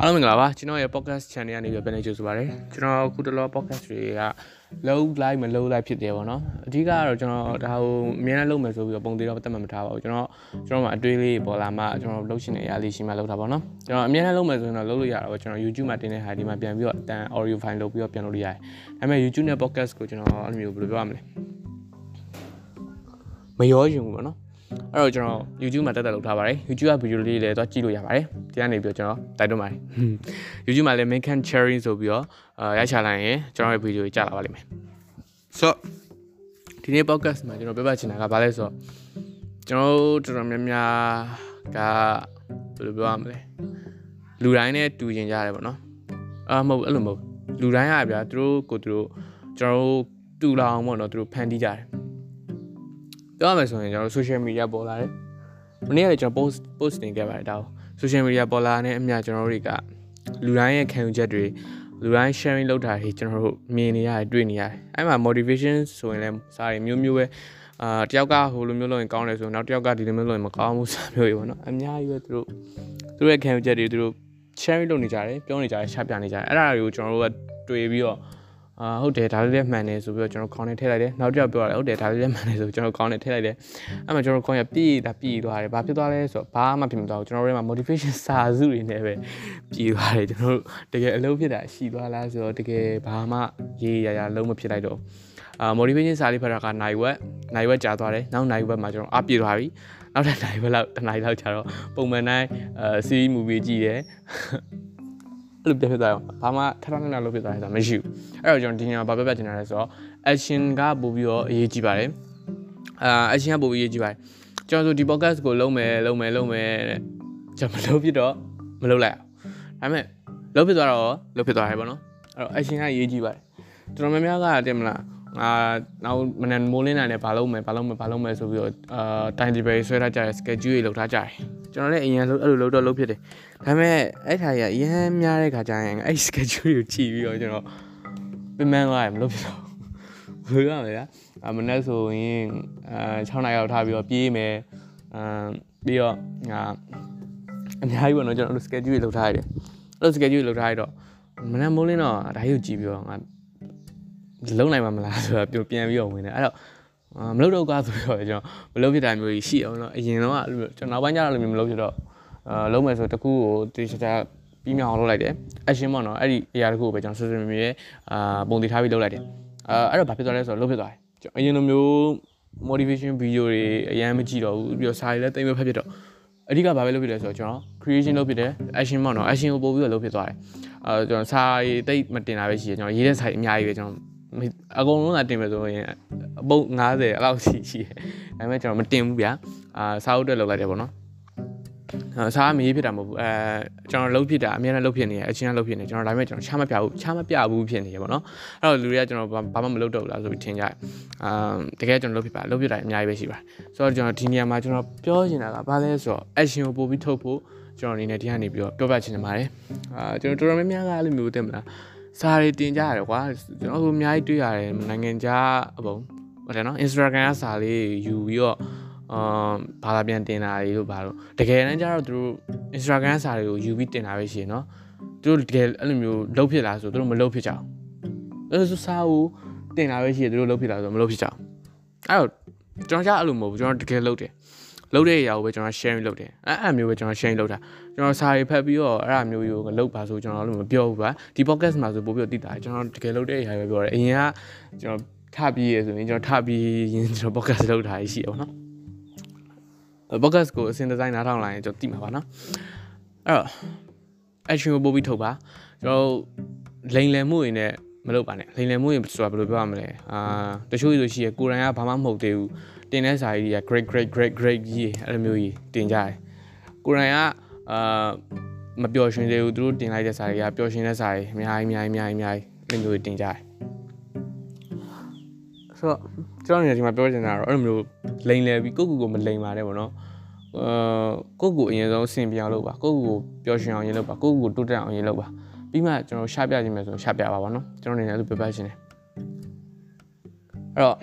အားလုံးမင်္ဂလာပါကျွန်တော်ရဲ့ podcast channel ကနေပြီးပြန်နေကြဆိုပါရစေကျွန်တော်အခုတလော podcast တွေကလုံး like မလုံး like ဖြစ်တယ်ပေါ့နော်အဓိကကတော့ကျွန်တော်ဒါကိုအများနဲ့လုပ်မယ်ဆိုပြီးတော့ပုံသေးတော့တက်မှတ်မထားပါဘူးကျွန်တော်ကျွန်တော်မှအတွေးလေးပေါ်လာမှကျွန်တော်လုပ်ရှင်နေရလေးရှိမှလုပ်တာပေါ့နော်ကျွန်တော်အများနဲ့လုပ်မယ်ဆိုရင်တော့လုပ်လို့ရတာပေါ့ကျွန်တော် YouTube မှာတင်တဲ့ဟာဒီမှာပြန်ပြီးတော့အတန် audio file လုပ်ပြီးတော့ပြန်လုပ်လို့ရတယ်ဒါပေမဲ့ YouTube နဲ့ podcast ကိုကျွန်တော်အဲ့လိုမျိုးဘယ်လိုပြောရမလဲမရောရင်ဘူးပေါ့နော် အဲ့တော့ကျွန်တော် YouTube မှာတက်တက်လုပ်ထားပါတယ် YouTube ကဗီဒီယိုလေးလည်းတော့ကြည့်လို့ရပါတယ်ဒီကနေပြီးတော့ကျွန်တော်တိုက်တွန်းပါတယ် YouTube မှာလည်း Macan Cherry ဆိုပြီးတော့အာရိုက်ချလိုက်ရင်ကျွန်တော်ရဲ့ဗီဒီယိုကြီးကြာလာပါလိမ့်မယ်ဆိုတော့ဒီနေ့ podcast မှာကျွန်တော်ပြောပြချင်တာကဘာလဲဆိုတော့ကျွန်တော်တို့တော်တော်များများကဘယ်လိုပြောရမလဲလူတိုင်းနဲ့တူကျင်ကြရတယ်ပေါ့နော်အာမဟုတ်အဲ့လိုမဟုတ်လူတိုင်းကဗျာသူတို့ကိုသူတို့ကျွန်တော်တို့တူလာအောင်ပေါ့နော်သူတို့ဖန်တီးကြတယ် ပြောရမယ်ဆိုရင်ကျွန်တော် social media ပေါ်လာတယ်မနေ့ကလည်းကျွန်တော် post post တင်ခဲ့ပါတယ်ဒါကို social media ပေါ်လာတဲ့အမြကျွန်တော်တို့တွေကလူတိုင်းရဲ့ခံယူချက်တွေလူတိုင်း sharing လုပ်တာတွေကျွန်တော်တို့မြင်နေရတယ်တွေ့နေရတယ်အဲ့မှာ motivation ဆိုရင်လည်းစာရီမျိုးမျိုးပဲအာတယောက်ကဟိုလိုမျိုးလုပ်ရင်ကောင်းတယ်ဆိုနောက်တယောက်ကဒီလိုမျိုးလုပ်ရင်မကောင်းဘူးစာမျိုးတွေပေါ့နော်အများကြီးပဲသူတို့သူတို့ရဲ့ခံယူချက်တွေသူတို့ sharing လုပ်နေကြတယ်ပြောနေကြတယ်ချပြနေကြတယ်အဲ့ဒါတွေကိုကျွန်တော်တို့ကတွေ့ပြီးတော့ အာဟုတ်တယ်ဒါလေးလည်းမှန်တယ်ဆိုပြီးတော့ကျွန်တော်ခေါင်းနဲ့ထည့်လိုက်တယ်နောက်တစ်ယောက်ပြောရတယ်ဟုတ်တယ်ဒါလေးလည်းမှန်တယ်ဆိုကျွန်တော်ခေါင်းနဲ့ထည့်လိုက်တယ်အဲ့မှာကျွန်တော်ခေါင်းရပြည့်တာပြည့်သွားတယ်ဘာဖြစ်သွားလဲဆိုတော့ဘာမှဖြစ်မသွားဘူးကျွန်တော်တို့မှာ motivation စာစုတွေနဲ့ပဲပြည့်သွားတယ်ကျွန်တော်တို့တကယ်အလုပ်ဖြစ်တာရှိသွားလားဆိုတော့တကယ်ဘာမှရေးရရလုံးမဖြစ်လိုက်တော့အာ motivation စာလေးဖတ်တာကနိုင်ဝက်နိုင်ဝက်ကြာသွားတယ်နောက်နိုင်ဝက်မှာကျွန်တော်အပြည့်သွားပြီနောက်ထပ်နိုင်ဝက်လောက်တစ်နိုင်လောက်ကြာတော့ပုံမှန်တိုင်းအဲ series movie ကြည့်တယ် အဲ့လိုပြဖြစ်သွားအောင်ဘာမှထထထထလုပ်ဖြစ်သွားတယ်ဆိုတာမရှိဘူးအဲ့တော့ကျွန်တော်ဒီညမှာဘာပြပြချင်တာလဲဆိုတော့ action ကပို့ပြီးတော့အရေးကြီးပါတယ်အာ action ကပို့ပြီးအရေးကြီးပါတယ်ကျွန်တော်ဆိုဒီ podcast ကိုလုံးမယ်လုံးမယ်လုံးမယ်တဲ့ကျွန်တော်မလုပ်ဖြစ်တော့မလုပ်လိုက်အောင်ဒါပေမဲ့လုပ်ဖြစ်သွားတော့လုပ်ဖြစ်သွားတယ်ပေါ့နော်အဲ့တော့ action ကအရေးကြီးပါတယ်တော်တော်များများကတင်မလား အာနောက်မနက်မိုးလင်းနိုင်တယ်ဘာလုပ်မယ်ဘာလုပ်မယ်ဘာလုပ်မယ်ဆိုပြီးတော့အာ time table ဆွဲထားကြတယ် schedule တွေလုပ်ထားကြတယ်ကျွန်တော်လည်းအရင်အဲ့လိုလုပ်တော့လုပ်ဖြစ်တယ်ဒါပေမဲ့အဲ့ထားကြီးကအရင်များတဲ့ခါကျရင်အဲ့ schedule တွေကိုကြည့်ပြီးတော့ကျွန်တော်ပင်ပန်းသွားတယ်မလုပ်ဖြစ်တော့ဘူးဘယ်လိုရမလဲအမနက်ဆိုရင်အဲ6နာရီလောက်ထားပြီးတော့ပြေးမယ်အမ်ပြီးတော့ငါအများကြီးပေါ့နော်ကျွန်တော်အဲ့လို schedule တွေလုပ်ထားရတယ်အဲ့လို schedule တွေလုပ်ထားရတော့မနက်မိုးလင်းတော့ဒါကြီးကိုကြည့်ပြီးတော့ငါ လုံးနိုင်မှာမလားဆိုတာပြန်ပြန်ပြီးတော့ဝင်တယ်အဲ့တော့အာမလုပ်တော့ကွာဆိုပြီးတော့ကျွန်တော်မလုပ်ဖြစ်တာမျိုးကြီးရှိအောင်နော်အရင်တော့အဲ့လိုကျွန်တော်နောက်ပိုင်းကျတော့လည်းမလုပ်ဖြစ်တော့အာလုံးမယ်ဆိုတကူကိုတေချာချာပြီးမြောင်လုပ်လိုက်တယ် action ပေါ့နော်အဲ့ဒီအရာတကူကိုပဲကျွန်တော်ဆွဆွမြဲအာပုံတည်ထားပြီးလုပ်လိုက်တယ်အာအဲ့တော့ဘာဖြစ်သွားလဲဆိုတော့လုပ်ဖြစ်သွားတယ်ကျွန်တော်အရင်လိုမျိုး motivation video တွေအရင်မကြည့်တော့ဘူးပြီးတော့စာတွေလည်းတိတ်မဖက်ဖြစ်တော့အဓိကဘာပဲလုပ်ဖြစ်လဲဆိုတော့ကျွန်တော် creation လုပ်ဖြစ်တယ် action ပေါ့နော် action ကိုပို့ပြီးတော့လုပ်ဖြစ်သွားတယ်အာကျွန်တော်စာတွေတိတ်မတင်တာပဲရှိတယ်ကျွန်တော်ရေးတဲ့စာတွေအများကြီးပဲကျွန်တော် အကုန်လုံးလာတင်မယ်ဆိုရင်အပုတ်90အဲ့လောက်ရှိရှိတယ်ဒါပေမဲ့ကျွန်တော်မတင်ဘူးဗျာအာစာအုပ်တက်လုပ်လိုက်တယ်ပေါ့နော်အစားမရေးဖြစ်တာမဟုတ်ဘူးအဲကျွန်တော်လှုပ်ဖြစ်တာအများနဲ့လှုပ်ဖြစ်နေတယ်အချင်းကလှုပ်ဖြစ်နေကျွန်တော်ဒါပေမဲ့ကျွန်တော်ချမပြဘူးချမပြဘူးဖြစ်နေရပေါ့နော်အဲ့တော့လူတွေကကျွန်တော်ဘာမှမလုပ်တော့ဘူးလားဆိုပြီးထင်ကြတယ်အာတကယ်ကျွန်တော်လှုပ်ဖြစ်ပါလှုပ်ဖြစ်တာအများကြီးပဲရှိပါတယ်ဆိုတော့ကျွန်တော်ဒီနေရာမှာကျွန်တော်ပြောချင်တာကဘာလဲဆိုတော့ action ကိုပို့ပြီးထုတ်ဖို့ကျွန်တော်အနေနဲ့ဒီကနေပြီးတော့ပြောပြချင်နေပါတယ်အာကျွန်တော်တော်တော်များများကအဲ့လိုမျိုးတင်မလား စာတွေတင်ကြရတယ်ကွာကျွန်တော်တို့အများကြီးတွေ့ရတယ်နိုင်ငံခြားအပုံဟုတ်တယ်နော် Instagram ကစာလေးယူပြီးတော့အာဘာသာပြန်တင်တာတွေလို့ဘာလို့တကယ်တမ်းကျတော့သူတို့ Instagram စာတွေကိုယူပြီးတင်တာပဲရှိရနော်သူတို့တကယ်အဲ့လိုမျိုးလှုပ်ဖြစ်လားဆိုသူတို့မလှုပ်ဖြစ်ကြအောင်အဲ့လိုစာကိုတင်တာပဲရှိရသူတို့လှုပ်ဖြစ်လားဆိုမလှုပ်ဖြစ်ကြအောင်အဲ့တော့ကျွန်တော်ကြားအဲ့လိုမဟုတ်ဘူးကျွန်တော်တကယ်လှုပ်တယ် လှုပ်တဲ့အရာကိုပဲကျွန်တော် sharing လုပ်တယ်အဲ့အဲ့မျိုးပဲကျွန်တော် sharing လုပ်တာကျွန်တော်စာတွေဖတ်ပြီးတော့အဲ့အမျိုးမျိုးကိုလှုပ်ပါဆိုကျွန်တော်လည်းမပြောဘူးပါဒီ podcast မှာဆိုပို့ပြီးတော့သိတာကျွန်တော်တကယ်လှုပ်တဲ့အရာပဲပြောတယ်အရင်ကကျွန်တော်ထပြီးရဆိုရင်ကျွန်တော်ထပြီးရင်ကျွန်တော် podcast လုပ်တာရှိရပါတော့ podcast ကိုအစင်ဒီဇိုင်းနားထောင်လာရင်ကျွန်တော်သိမှာပါနော်အဲ့တော့ action ကိုပို့ပြီးထုတ်ပါကျွန်တော်လိန်လယ်မှုတွေနဲ့မလုပ်ပါနဲ့လိန်လယ်မှုတွေဆိုတာဘယ်လိုပြောရမလဲအာတချို့ဆိုရှိရကိုရိုင်းကဘာမှမဟုတ်သေးဘူး တင်တဲ့စာကြီးတွေက great great great great ကြီးအဲ့လိုမျိုးကြီးတင်ကြတယ်ကိုရိုင်းကအာမပျော်ရွှင်သေးဘူးသူတို့တင်လိုက်တဲ့စာတွေကပျော်ရွှင်တဲ့စာတွေအများကြီးအများကြီးအများကြီးအများကြီးအဲ့လိုမျိုးတင်ကြတယ်ဆိုတော့ကျွန်တော်နေဒီမှာပြောချင်တာတော့အဲ့လိုမျိုးလိန်လဲပြီးကိုယ့်ကိုယ်ကိုမလိန်ပါနဲ့ပေါ့နော်အာကိုယ့်ကိုယ်အရင်ဆုံးအဆင်ပြေအောင်လုပ်ပါကိုယ့်ကိုယ်ကိုပျော်ရွှင်အောင်ရင်လုပ်ပါကိုယ့်ကိုယ်ကိုတိုးတက်အောင်ရင်လုပ်ပါပြီးမှကျွန်တော်ရှာပြခြင်းမယ်ဆိုရှာပြပါပါနော်ကျွန်တော်နေလည်းသူပြပြရှင်တယ်အဲ့တော့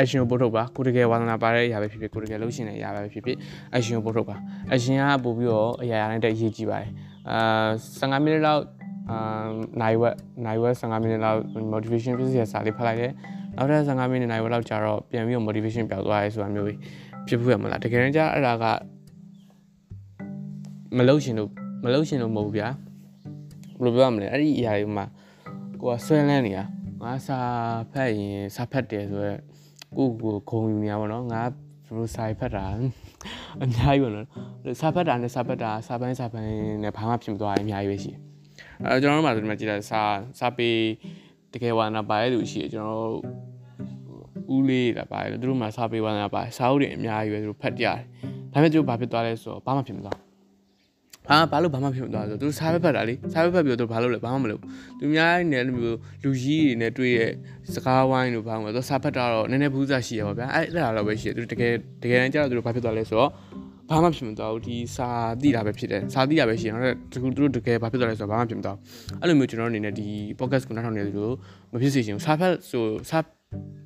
action ကိုပို့ထုတ်ပါကိုတကယ်ဝါသနာပါတဲ့အရာပဲဖြစ်ဖြစ်ကိုတကယ်လှုပ်ရှင်တဲ့အရာပဲဖြစ်ဖြစ် action ကိုပို့ထုတ်ပါ action ကပို့ပြီးတော့အရာရာနဲ့တက်ရေးကြည့်ပါတယ်အာ15မိနစ်လောက်အာနိုင်ဝက်နိုင်ဝက်15မိနစ်လောက် motivation ပြည့်စည်စာလေးဖတ်လိုက်တယ်နောက်ထပ်15မိနစ်နိုင်ဝက်လောက်ကြာတော့ပြန်ပြီးတော့ motivation ပျောက်သွားရဲဆိုတာမျိုးဖြစ်ဖို့ရမလားတကယ်တမ်းကျအဲ့ဒါကမလုပ်ရှင်လို့မလုပ်ရှင်လို့မဟုတ်ဘူးဗျာဘယ်လိုပြောရမလဲအဲ့ဒီအရာတွေမှာကိုကဆွဲလန်းနေတာငါစာဖတ်ရင်စာဖတ်တယ်ဆိုတော့ ကိုကိုခုံယူနေရပါတော့ငါဘယ်လိုစာဖတ်တာအများကြီးပါနော်စာဖတ်တာနဲ့စာဖတ်တာစာပိုင်းစာပိုင်းနဲ့ဘာမှဖြစ်မသွားရင်အများကြီးပဲရှိတယ်အဲကျွန်တော်တို့မှဆိုဒီမှာကြည့်လိုက်စာစာပေတကယ်ဝါနာပါရဲ့လူရှိတယ်ကျွန်တော်တို့ဦးလေးလာပါတယ်သူတို့မှစာပေဝါနာပါစာအုပ်တွေအများကြီးပဲသူတို့ဖတ်ကြတယ်ဒါပေမဲ့သူတို့ဘာဖြစ်သွားလဲဆိုတော့ဘာမှဖြစ်မသွားအာ ဘာလို့ဘာမှဖြစ်မသွားလဲဆိုတော့သူစားပဲဖတ်တာလေစားပဲဖတ်ပြီးတော့သူဘာလို့လဲဘာမှမလုပ်သူများနဲ့လူမျိုးလူကြီးတွေနဲ့တွေ့ရဲ့စကားဝိုင်းလို့ဘာမှမသူစားဖတ်တာတော့နည်းနည်းဘူးစားရှိရပါဗျာအဲ့အဲ့ဒါတော့ပဲရှိတယ်သူတကယ်တကယ်တမ်းကျတော့သူတို့ဘာဖြစ်သွားလဲဆိုတော့ဘာမှဖြစ်မသွားဘူးဒီစာသိတာပဲဖြစ်တယ်စာသိတာပဲရှိတယ်နောက်တစ်ခုသူတို့တကယ်ဘာဖြစ်သွားလဲဆိုတော့ဘာမှဖြစ်မသွားဘူးအဲ့လိုမျိုးကျွန်တော်အနေနဲ့ဒီ podcast ကိုနားထောင်နေသူတို့မဖြစ်စေချင်ဘူးစာဖတ်ဆိုစာ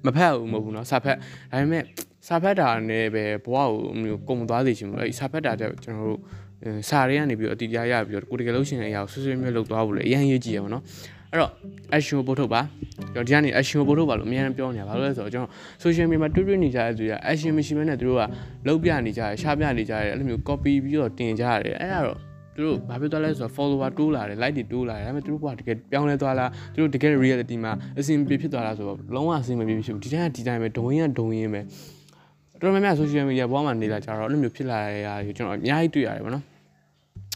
မဖတ်ဘူးမဟုတ်ဘူးเนาะစာဖတ်ဒါပေမဲ့စာဖတ်တာနဲ့ပဲဘဝကိုမျိုးကုံသွားစေချင်ဘူးအဲ့စာဖတ်တာတဲ့ကျွန်တော်တို့ စာတွေကနေပြီးတော့အတီးတရားရပြီးတော့ကိုတကယ်လို့ရှိရင်အရာကိုဆွဆွမျိုးလုပ်သွားဖို့လေအရင်ရေးကြည့်ရပါတော့အဲ့တော့ action ပို့ထုတ်ပါကျွန်တော်ဒီကနေ action ပို့ထုတ်ပါလို့အများကြီးပြောနေတာဘာလို့လဲဆိုတော့ကျွန်တော် social media မှာတွေ့တွေ့နေကြတဲ့သူတွေက action မရှိဘဲနဲ့သူတို့ကလုပ်ပြနေကြတယ်ရှားပြနေကြတယ်အဲ့လိုမျိုး copy ပြီးတော့တင်ကြရတယ်အဲ့ဒါတော့သူတို့ဘာဖြစ်သွားလဲဆိုတော့ follower တိုးလာတယ် like တွေတိုးလာတယ်ဒါပေမဲ့သူတို့ကတကယ်ပြောင်းလဲသွားလားသူတို့တကယ် reality မှာအဆင်ပြေဖြစ်သွားလားဆိုတော့လုံးဝအဆင်မပြေဖြစ်ဘူးဒီတိုင်းကဒီတိုင်းပဲဒုံရင်းကဒုံရင်းပဲတော်တော်များများ social media ဘဝမှာနေလာကြတော့အဲ့လိုမျိုးဖြစ်လာရတာကျွန်တော်အများကြီးတွေ့ရတယ်ဗောနော်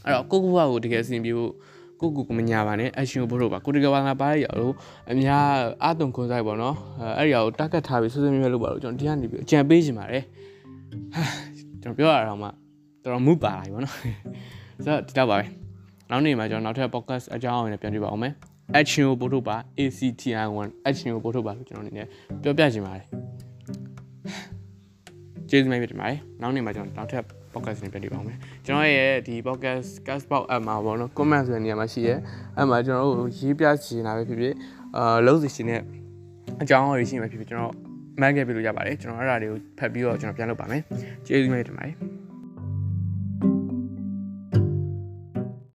အဲ့တော့ကိုကိုဘဝကိုတကယ်အဆင်ပြေဖို့ကိုကိုကမညာပါနဲ့ action ကိုပို့လို့ပါကိုတကယ်ပါငါပါရရလို့အများအတုံခွန်ဆိုင်ပေါ့နော်အဲ့ဒီအရာကို target ထားပြီးဆွဆွမြဲမြဲလုပ်ပါလို့ကျွန်တော်ဒီကနေပြီးအကြံပေးချင်ပါတယ်ဟာကျွန်တော်ပြောရအောင်မှတော်တော်မူပါလာပြီပေါ့နော်ဆိုတော့ဒီတော့ပါပဲနောက်နေ့မှာကျွန်တော်နောက်ထပ် podcast အကြောင်းအရာနဲ့ပြန်တွေ့ပါအောင်မယ် action ကိုပို့ထုတ်ပါ ACTI1 action ကိုပို့ထုတ်ပါလို့ကျွန်တော်အနေနဲ့ပြောပြချင်ပါတယ်ကျေးဇူးများဖြစ်ပါတယ်နောက်နေ့မှာကျွန်တော်နောက်ထပ် podcast နဲ့ပြန်တွေ့ပါအောင်မယ်ကျွန်တော်ရဲ့ဒီ podcast Castbox app မှာပေါ့နော် comment ဆိုတဲ့နေရာမှာရှိရဲအဲ့မှာကျွန်တော်တို့ရေးပြချင်တာပဲဖြစ်ဖြစ်အာလုံးစီရှင်နဲ့အကြောင်းအရာရှိမှဖြစ်ဖြစ်ကျွန်တော်မှတ်ခဲ့ပြလို့ရပါတယ်ကျွန်တော်အဲ့ဒါတွေကိုဖတ်ပြီးတော့ကျွန်တော်ပြန်လုပ်ပါမယ်ကျေးဇူးများတင်ပါတယ်